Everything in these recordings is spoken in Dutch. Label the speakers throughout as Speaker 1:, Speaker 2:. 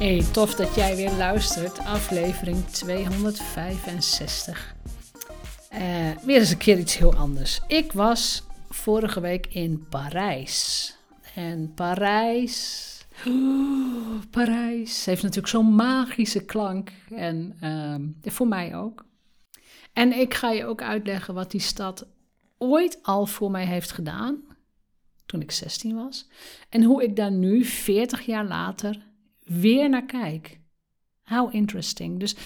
Speaker 1: Hey, tof dat jij weer luistert. Aflevering 265. Uh, weer eens een keer iets heel anders. Ik was vorige week in Parijs. En Parijs. Oh, Parijs heeft natuurlijk zo'n magische klank. En uh, voor mij ook. En ik ga je ook uitleggen wat die stad ooit al voor mij heeft gedaan. Toen ik 16 was. En hoe ik daar nu, 40 jaar later, weer naar kijk. How interesting. Dus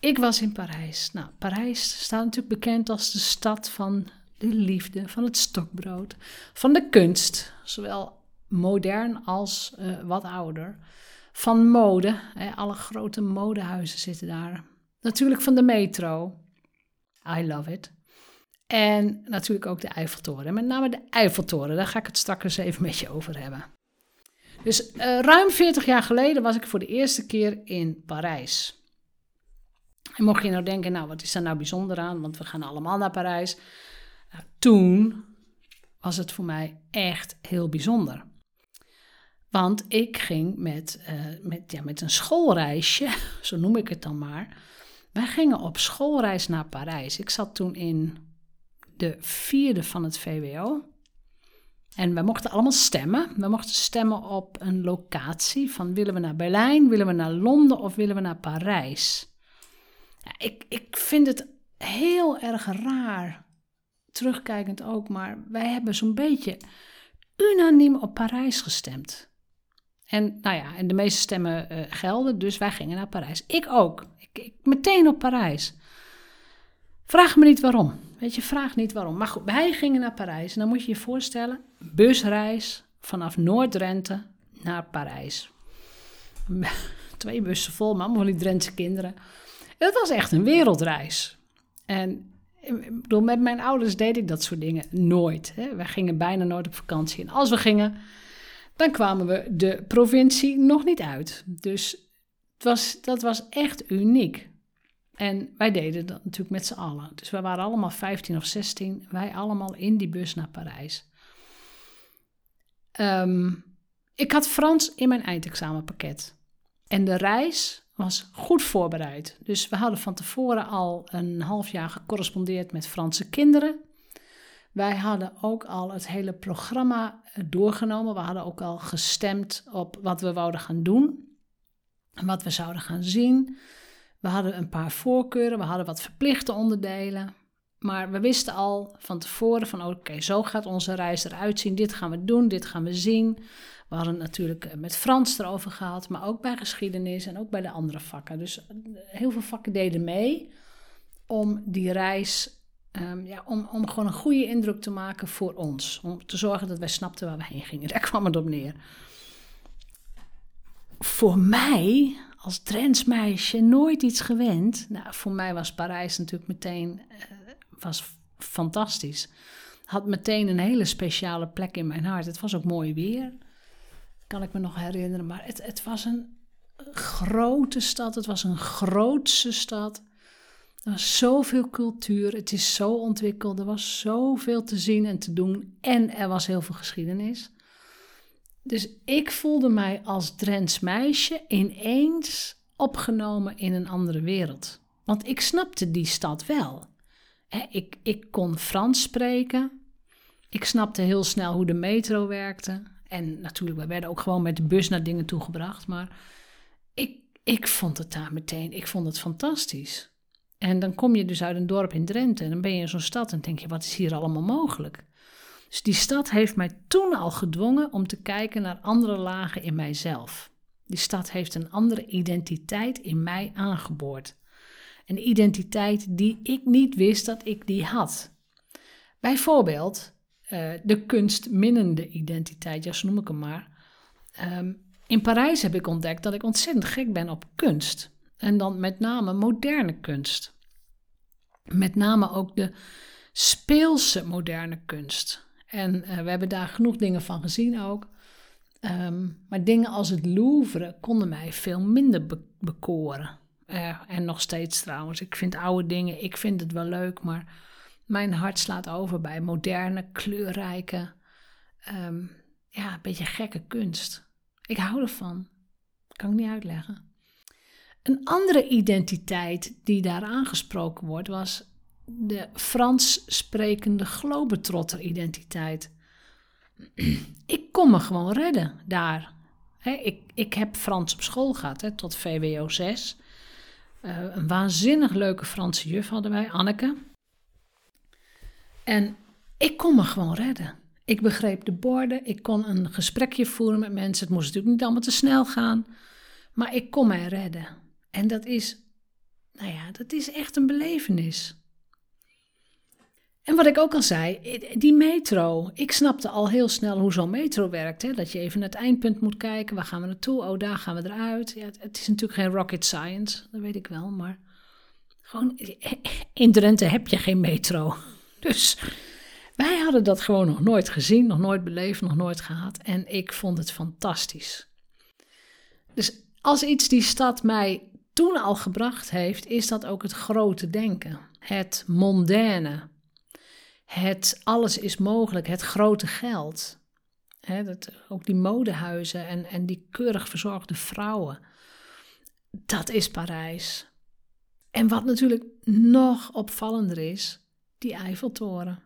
Speaker 1: ik was in Parijs. Nou, Parijs staat natuurlijk bekend als de stad van de liefde, van het stokbrood, van de kunst, zowel modern als uh, wat ouder. Van mode, hè, alle grote modehuizen zitten daar. Natuurlijk van de metro. I love it. En natuurlijk ook de Eiffeltoren. Met name de Eiffeltoren, daar ga ik het straks even met je over hebben. Dus uh, ruim 40 jaar geleden was ik voor de eerste keer in Parijs. En mocht je nou denken, nou wat is daar nou bijzonder aan, want we gaan allemaal naar Parijs. Nou, toen was het voor mij echt heel bijzonder. Want ik ging met, uh, met, ja, met een schoolreisje, zo noem ik het dan maar. Wij gingen op schoolreis naar Parijs. Ik zat toen in de vierde van het VWO. En we mochten allemaal stemmen. We mochten stemmen op een locatie van willen we naar Berlijn, willen we naar Londen of willen we naar Parijs. Ik, ik vind het heel erg raar, terugkijkend ook, maar wij hebben zo'n beetje unaniem op Parijs gestemd. En nou ja, en de meeste stemmen uh, gelden, dus wij gingen naar Parijs. Ik ook. Ik, ik, meteen op Parijs. Vraag me niet waarom. Weet je, vraag niet waarom. Maar goed, wij gingen naar Parijs. En dan moet je je voorstellen, busreis vanaf Noord-Drenthe naar Parijs. Twee bussen vol, maar allemaal van die Drentse kinderen. Het was echt een wereldreis. En ik bedoel, met mijn ouders deed ik dat soort dingen nooit. Hè. Wij gingen bijna nooit op vakantie. En als we gingen, dan kwamen we de provincie nog niet uit. Dus het was, dat was echt uniek. En wij deden dat natuurlijk met z'n allen. Dus wij waren allemaal 15 of 16. Wij allemaal in die bus naar Parijs. Ehm, ik had Frans in mijn eindexamenpakket. En de reis was goed voorbereid. Dus we hadden van tevoren al een half jaar gecorrespondeerd met Franse kinderen. Wij hadden ook al het hele programma doorgenomen. We hadden ook al gestemd op wat we wouden gaan doen. En wat we zouden gaan zien. We hadden een paar voorkeuren, we hadden wat verplichte onderdelen. Maar we wisten al van tevoren van oké, zo gaat onze reis eruit zien. Dit gaan we doen, dit gaan we zien. We hadden natuurlijk eh, met Frans erover gehad, maar ook bij geschiedenis en ook bij de andere vakken. Dus eh, heel veel vakken deden mee om die reis, um, ja, om, om gewoon een goede indruk te maken voor ons. Om te zorgen dat wij snapten waar we heen gingen. Daar kwam het op neer. Voor mij als Drents meisje nooit iets gewend. Nou, voor mij was Parijs natuurlijk meteen uh, was fantastisch. Had meteen een hele speciale plek in mijn hart. Het was ook mooi weer, kan ik me nog herinneren. Maar het, het was een grote stad. Het was een grootse stad. Er was zoveel cultuur. Het is zo ontwikkeld. Er was zoveel te zien en te doen. En er was heel veel geschiedenis. Dus ik voelde mij als Drents meisje ineens opgenomen in een andere wereld. Want ik snapte die stad wel. Ik, ik kon Frans spreken. Ik snapte heel snel hoe de metro werkte. En natuurlijk, we werden ook gewoon met de bus naar dingen toegebracht. Maar ik, ik vond het daar meteen, ik vond het fantastisch. En dan kom je dus uit een dorp in Drenthe en dan ben je in zo'n stad en denk je, wat is hier allemaal mogelijk? Dus die stad heeft mij toen al gedwongen om te kijken naar andere lagen in mijzelf. Die stad heeft een andere identiteit in mij aangeboord. Een identiteit die ik niet wist dat ik die had. Bijvoorbeeld uh, de kunstminnende identiteit, ja, noem ik hem maar. Ehm, in Parijs heb ik ontdekt dat ik ontzettend gek ben op kunst. En dan met name moderne kunst. Met name ook de speelse moderne kunst. En uh, we hebben daar genoeg dingen van gezien ook. Um, maar dingen als het Louvre konden mij veel minder be bekoren. Uh, en nog steeds trouwens. Ik vind oude dingen, ik vind het wel leuk, maar mijn hart slaat over bij moderne, kleurrijke, um, ja, een beetje gekke kunst. Ik hou ervan. Kan ik niet uitleggen. Een andere identiteit die daar aangesproken wordt, was de Frans sprekende globetrotter-identiteit. ik kon me gewoon redden daar. ik, ik heb Frans op school gehad, tot VWO 6. Uh, een waanzinnig leuke Franse juf hadden wij, Anneke. En ik kon me gewoon redden. Ik begreep de borden, ik kon een gesprekje voeren met mensen. Het moest natuurlijk niet allemaal te snel gaan, maar ik kon mij redden. En dat is, nou ja, dat is echt een belevenis. En wat ik ook al zei, die metro. Ik snapte al heel snel hoe zo'n metro werkt. Hè? Dat je even naar het eindpunt moet kijken. Waar gaan we naartoe? Oh, daar gaan we eruit. Ja, het, is natuurlijk geen rocket science, dat weet ik wel. Maar gewoon, in Drenthe heb je geen metro. Dus wij hadden dat gewoon nog nooit gezien, nog nooit beleefd, nog nooit gehad. En ik vond het fantastisch. Dus als iets die stad mij toen al gebracht heeft, is dat ook het grote denken. Het mondaine. Het alles is mogelijk, het grote geld. dat, ook die modehuizen en, en die keurig verzorgde vrouwen. Dat is Parijs. En wat natuurlijk nog opvallender is, die Eiffeltoren.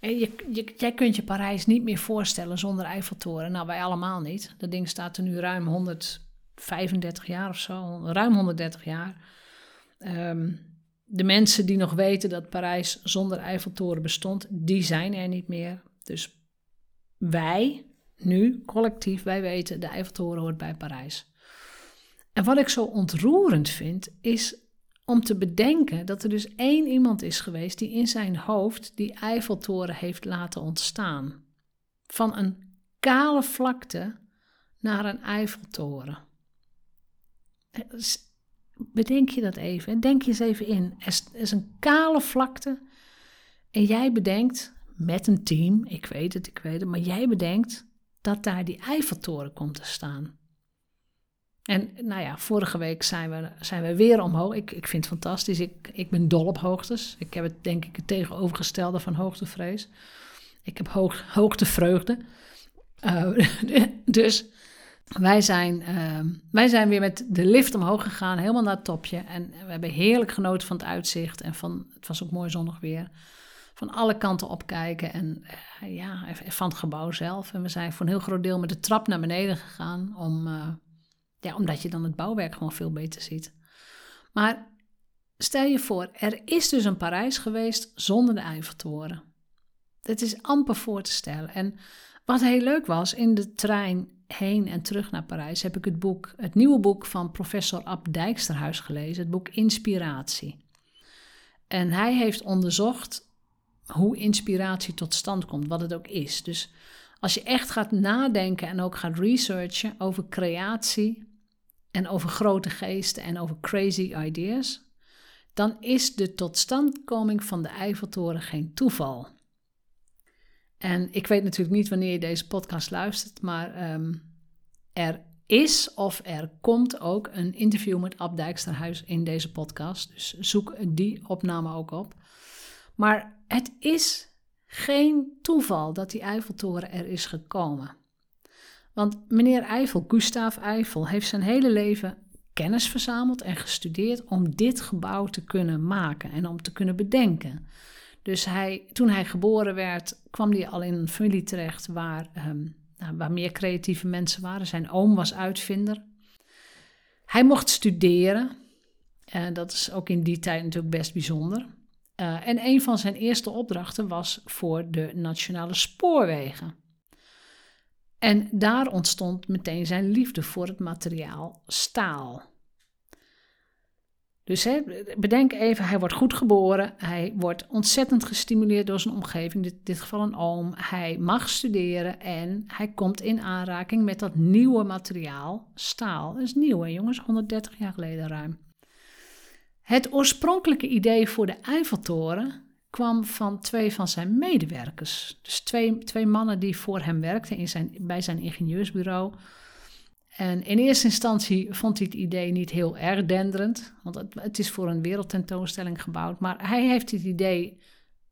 Speaker 1: En je, je, jij kunt je Parijs niet meer voorstellen zonder Eiffeltoren. Nou, wij allemaal niet. Dat ding staat er nu ruim 135 jaar of zo, ruim 130 jaar. Um, de mensen die nog weten dat Parijs zonder Eiffeltoren bestond, die zijn er niet meer. Dus wij, nu, collectief, wij weten, de Eiffeltoren hoort bij Parijs. En wat ik zo ontroerend vind, is om te bedenken dat er dus één iemand is geweest die in zijn hoofd die Eiffeltoren heeft laten ontstaan. Van een kale vlakte naar een Eiffeltoren. Bedenk je dat even. Denk je eens even in. Er is een kale vlakte. En jij bedenkt met een team, ik weet het, ik weet het, maar jij bedenkt dat daar die Eiffeltoren komt te staan. En nou ja, vorige week zijn we, zijn we weer omhoog. Ik, ik vind het fantastisch. Ik, ik ben dol op hoogtes. Ik heb het denk ik het tegenovergestelde van hoogtevrees. Ik heb hoog, hoogtevreugde. Uh, dus wij zijn, ehm, wij zijn weer met de lift omhoog gegaan, helemaal naar het topje. En we hebben heerlijk genoten van het uitzicht. En van, het was ook mooi zonnig weer. Van alle kanten opkijken. En uh, ja, van het gebouw zelf. En we zijn voor een heel groot deel met de trap naar beneden gegaan. Om, uh, ja, omdat je dan het bouwwerk gewoon veel beter ziet. Maar stel je voor, er is dus een Parijs geweest zonder de Eiffeltoren. Het is amper voor te stellen. En wat heel leuk was, in de trein heen en terug naar Parijs heb ik het boek, het nieuwe boek van professor Ab Dijksterhuis gelezen, het boek Inspiratie. En hij heeft onderzocht hoe inspiratie tot stand komt, wat het ook is. Dus als je echt gaat nadenken en ook gaat researchen over creatie en over grote geesten en over crazy ideas, dan is de totstandkoming van de Eiffeltoren geen toeval. En ik weet natuurlijk niet wanneer je deze podcast luistert, maar um, er is of er komt ook een interview met Ab Dijksterhuis in deze podcast. Dus zoek die opname ook op. Maar het is geen toeval dat die Eiffeltoren er is gekomen. Want meneer Eiffel, Gustav Eiffel, heeft zijn hele leven kennis verzameld en gestudeerd om dit gebouw te kunnen maken en om te kunnen bedenken. Dus hij, toen hij geboren werd, kwam hij al in een familie terecht waar, um, nou, waar meer creatieve mensen waren. Zijn oom was uitvinder. Hij mocht studeren. En dat is ook in die tijd natuurlijk best bijzonder. Uh, en een van zijn eerste opdrachten was voor de Nationale Spoorwegen. En daar ontstond meteen zijn liefde voor het materiaal staal. Dus hè, bedenk even, hij wordt goed geboren, hij wordt ontzettend gestimuleerd door zijn omgeving, in dit geval een oom. Hij mag studeren en hij komt in aanraking met dat nieuwe materiaal, staal. Dat is nieuw hè jongens, 130 jaar geleden ruim. Het oorspronkelijke idee voor de Eiffeltoren kwam van twee van zijn medewerkers. Dus twee, twee mannen die voor hem werkten in zijn, bij zijn ingenieursbureau. En in eerste instantie vond hij het idee niet heel erg denderend, want het, is voor een wereldtentoonstelling gebouwd. Maar hij heeft het idee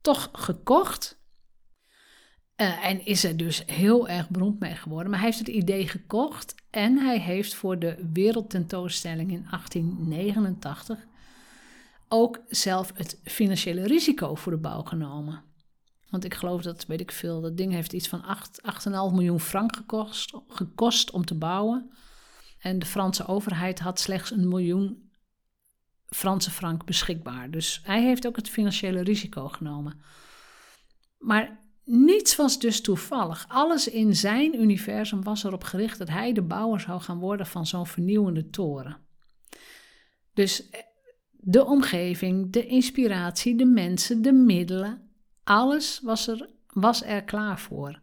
Speaker 1: toch gekocht. Uh, en is er dus heel erg beroemd mee geworden. Maar hij heeft het idee gekocht en hij heeft voor de wereldtentoonstelling in 1889 ook zelf het financiële risico voor de bouw genomen. Want ik geloof dat, weet ik veel, dat ding heeft iets van 8,5 miljoen frank gekost, gekost om te bouwen. En de Franse overheid had slechts een miljoen Franse frank beschikbaar. Dus hij heeft ook het financiële risico genomen. Maar niets was dus toevallig. Alles in zijn universum was erop gericht dat hij de bouwer zou gaan worden van zo'n vernieuwende toren. Dus de omgeving, de inspiratie, de mensen, de middelen, alles was er, was er klaar voor.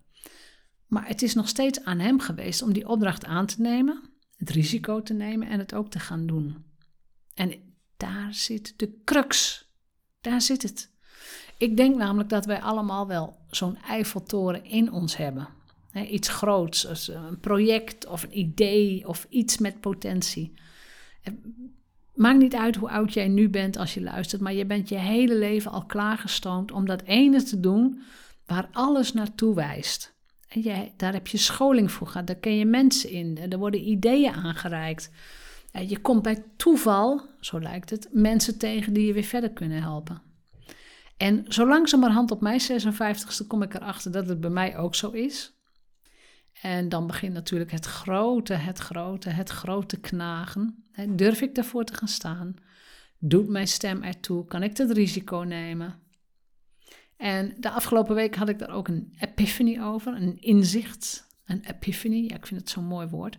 Speaker 1: Maar het is nog steeds aan hem geweest om die opdracht aan te nemen, het risico te nemen en het ook te gaan doen. En daar zit de crux. Daar zit het. Ik denk namelijk dat wij allemaal wel zo'n Eiffeltoren in ons hebben. iets groots, een project of een idee of iets met potentie. Maakt niet uit hoe oud jij nu bent als je luistert, maar je bent je hele leven al klaargestoomd om dat ene te doen waar alles naartoe wijst. En jij, daar heb je scholing voor gehad, daar ken je mensen in, er worden ideeën aangereikt. Je komt bij toeval, zo lijkt het, mensen tegen die je weer verder kunnen helpen. En zo langzamerhand op mijn 56ste kom ik erachter dat het bij mij ook zo is. En dan begint natuurlijk het grote, het grote, het grote knagen. Durf ik daarvoor te gaan staan? Doet mijn stem ertoe? Kan ik dat risico nemen? En de afgelopen week had ik daar ook een epiphany over, een inzicht, een epiphany. Ja, ik vind het zo'n mooi woord.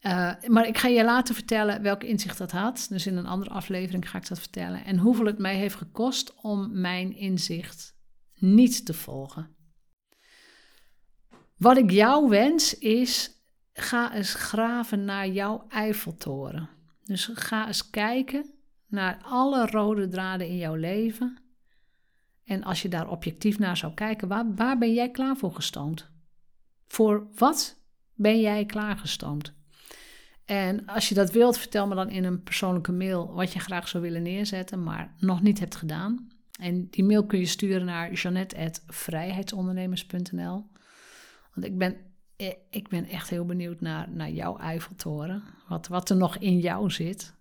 Speaker 1: Uh, maar ik ga je later vertellen welk inzicht dat had. Dus in een andere aflevering ga ik dat vertellen. En hoeveel het mij heeft gekost om mijn inzicht niet te volgen. Wat ik jou wens is, ga eens graven naar jouw Eiffeltoren. Dus ga eens kijken naar alle rode draden in jouw leven. En als je daar objectief naar zou kijken, waar, waar ben jij klaar voor gestoomd? Voor wat ben jij klaargestoomd? En als je dat wilt, vertel me dan in een persoonlijke mail wat je graag zou willen neerzetten, maar nog niet hebt gedaan. En die mail kun je sturen naar janet.vrijheidsondernemers.nl. Want ik ben, eh, ik ben echt heel benieuwd naar, naar jouw Eiffeltoren. Wat, wat er nog in jou zit.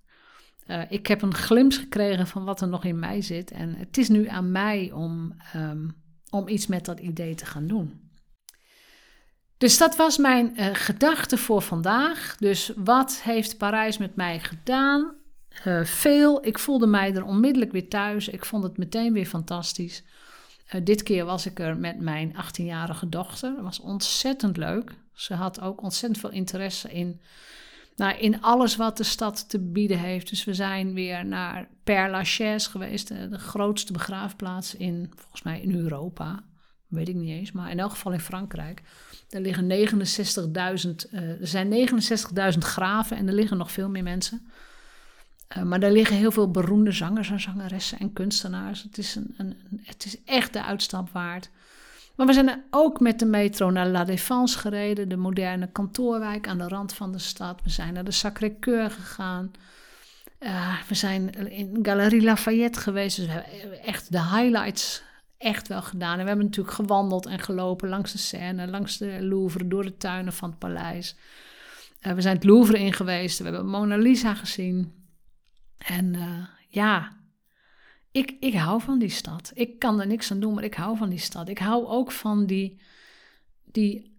Speaker 1: Uh, ik heb een glimp gekregen van wat er nog in mij zit. En het is nu aan mij om, um, om iets met dat idee te gaan doen. Dus dat was mijn uh, gedachte voor vandaag. Dus wat heeft Parijs met mij gedaan? Veel. Ik voelde mij er onmiddellijk weer thuis. Ik vond het meteen weer fantastisch. Uh, dit keer was ik er met mijn 18-jarige dochter. Dat was ontzettend leuk. Ze had ook ontzettend veel interesse in, nou, in alles wat de stad te bieden heeft. Dus we zijn weer naar Père Lachaise geweest, de, de grootste begraafplaats in, volgens mij in Europa. Weet ik niet eens, maar in elk geval in Frankrijk. Er liggen 69.000, uh, er zijn 69.000 graven en er liggen nog veel meer mensen. Uh, maar daar liggen heel veel beroemde zangers en zangeressen en kunstenaars. Het is, een, een, het is echt de uitstap waard. Maar we zijn ook met de metro naar La Défense gereden, de moderne kantoorwijk aan de rand van de stad. We zijn naar de Sacré-Cœur gegaan. Uh, we zijn in Galerie Lafayette geweest. Dus we hebben echt de highlights echt wel gedaan. En we hebben natuurlijk gewandeld en gelopen langs de Seine, langs de Louvre, door de tuinen van het paleis. Uh, we zijn het Louvre in geweest. We hebben Mona Lisa gezien. En uh, ja, ik, ik hou van die stad. Ik kan er niks aan doen, maar ik hou van die stad. Ik hou ook van die, die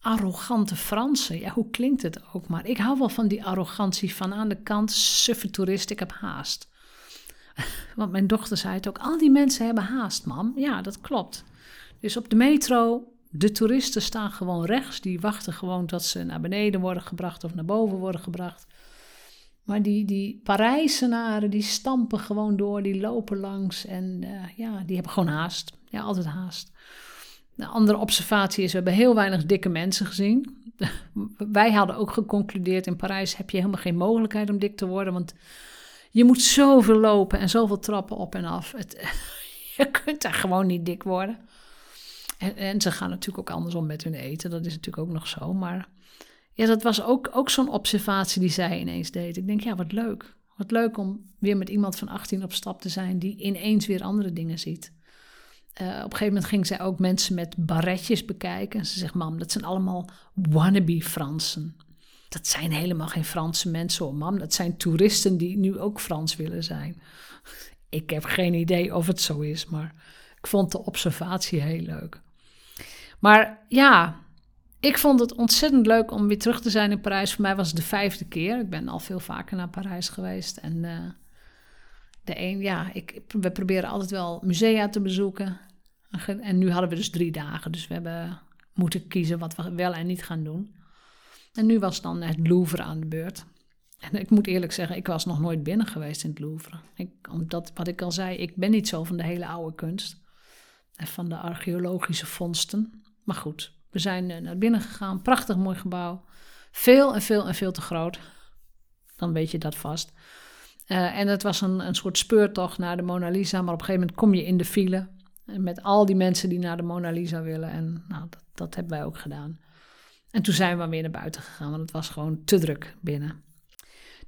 Speaker 1: arrogante Fransen. Ja, hoe klinkt het ook maar? Ik hou wel van die arrogantie van aan de kant, suffe toerist, ik heb haast. Want mijn dochter zei het ook, al die mensen hebben haast, mam. Ja, dat klopt. Dus op de metro, de toeristen staan gewoon rechts. Die wachten gewoon tot ze naar beneden worden gebracht of naar boven worden gebracht. Maar die, die Parijzenaren, die stampen gewoon door, die lopen langs en uh, ja, die hebben gewoon haast. Ja, altijd haast. Een andere observatie is, we hebben heel weinig dikke mensen gezien. Wij hadden ook geconcludeerd, in Parijs heb je helemaal geen mogelijkheid om dik te worden, want je moet zoveel lopen en zoveel trappen op en af. Het, je kunt daar gewoon niet dik worden. En, en ze gaan natuurlijk ook anders om met hun eten, dat is natuurlijk ook nog zo, maar ja, dat was ook, ook zo'n observatie die zij ineens deed. Ik denk, ja, wat leuk. Wat leuk om weer met iemand van 18 op stap te zijn die ineens weer andere dingen ziet. Uh, op een gegeven moment ging zij ook mensen met barretjes bekijken. En ze zegt, mam, dat zijn allemaal wannabe Fransen. Dat zijn helemaal geen Franse mensen hoor, mam. Dat zijn toeristen die nu ook Frans willen zijn. Ik heb geen idee of het zo is, maar ik vond de observatie heel leuk. Maar ja, ik vond het ontzettend leuk om weer terug te zijn in Parijs. Voor mij was het de vijfde keer. Ik ben al veel vaker naar Parijs geweest. En uh, de een, ja, ik, we proberen altijd wel musea te bezoeken. En nu hadden we dus drie dagen. Dus we hebben moeten kiezen wat we wel en niet gaan doen. En nu was dan het Louvre aan de beurt. En ik moet eerlijk zeggen, ik was nog nooit binnen geweest in het Louvre. Ik, omdat, wat ik al zei, ik ben niet zo van de hele oude kunst. En van de archeologische vondsten. Maar goed, we zijn eh, naar binnen gegaan. Prachtig mooi gebouw. Veel en veel en veel te groot. Dan weet je dat vast. Uh, en het was een, een soort speurtocht naar de Mona Lisa. Maar op een gegeven moment kom je in de file. Met al die mensen die naar de Mona Lisa willen. En nou, dat, dat hebben wij ook gedaan. En toen zijn we weer naar buiten gegaan. Want het was gewoon te druk binnen.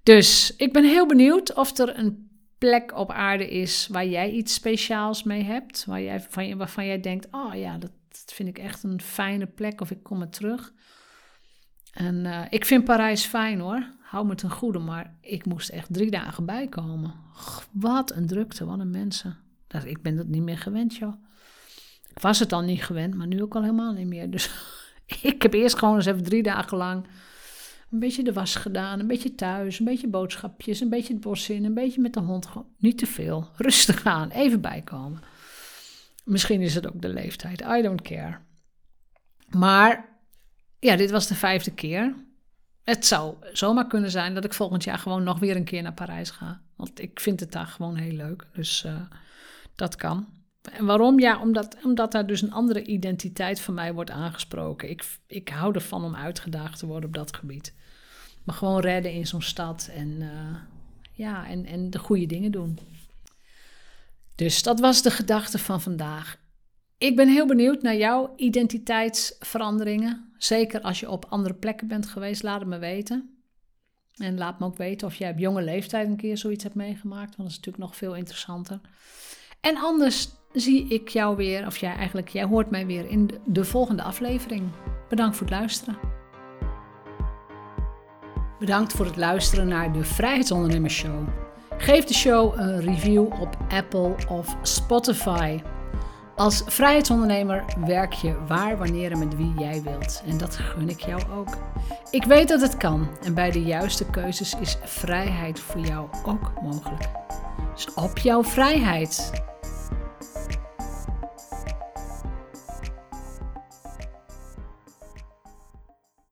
Speaker 1: Dus ik ben heel benieuwd of er een plek op aarde is waar jij iets speciaals mee hebt. Waar jij, van, waarvan jij denkt, oh ja, dat, dat vind ik echt een fijne plek of ik kom er terug. En uh, ik vind Parijs fijn hoor, hou me ten goede, maar ik moest echt drie dagen bijkomen. wat een drukte, wat een mensen. Dat, ik ben dat niet meer gewend joh. Ik was het al niet gewend, maar nu ook al helemaal niet meer. Dus ik heb eerst gewoon eens even drie dagen lang een beetje de was gedaan, een beetje thuis, een beetje boodschapjes, een beetje het bos in, een beetje met de hond. Niet te veel, rustig aan, even bijkomen. Misschien is het ook de leeftijd. I don't care. Maar ja, dit was de vijfde keer. Het zou zomaar kunnen zijn dat ik volgend jaar gewoon nog weer een keer naar Parijs ga. Want ik vind het daar gewoon heel leuk. Dus uh, dat kan. En waarom? Ja, omdat, omdat daar dus een andere identiteit van mij wordt aangesproken. Ik, ik hou ervan om uitgedaagd te worden op dat gebied. Maar gewoon redden in zo'n stad en, uh, ja, en, en de goede dingen doen. Dus dat was de gedachte van vandaag. Ik ben heel benieuwd naar jouw identiteitsveranderingen. Zeker als je op andere plekken bent geweest, laat het me weten. En laat me ook weten of jij op jonge leeftijd een keer zoiets hebt meegemaakt, want dat is natuurlijk nog veel interessanter. En anders zie ik jou weer, of jij eigenlijk, jij hoort mij weer in de, de volgende aflevering. Bedankt voor het luisteren. Bedankt voor het luisteren naar de Vrijheidsondernemers Show. Geef de show een review op Apple of Spotify. Als vrijheidsondernemer werk je waar, wanneer en met wie jij wilt. En dat gun ik jou ook. Ik weet dat het kan en bij de juiste keuzes is vrijheid voor jou ook mogelijk. Dus op jouw vrijheid.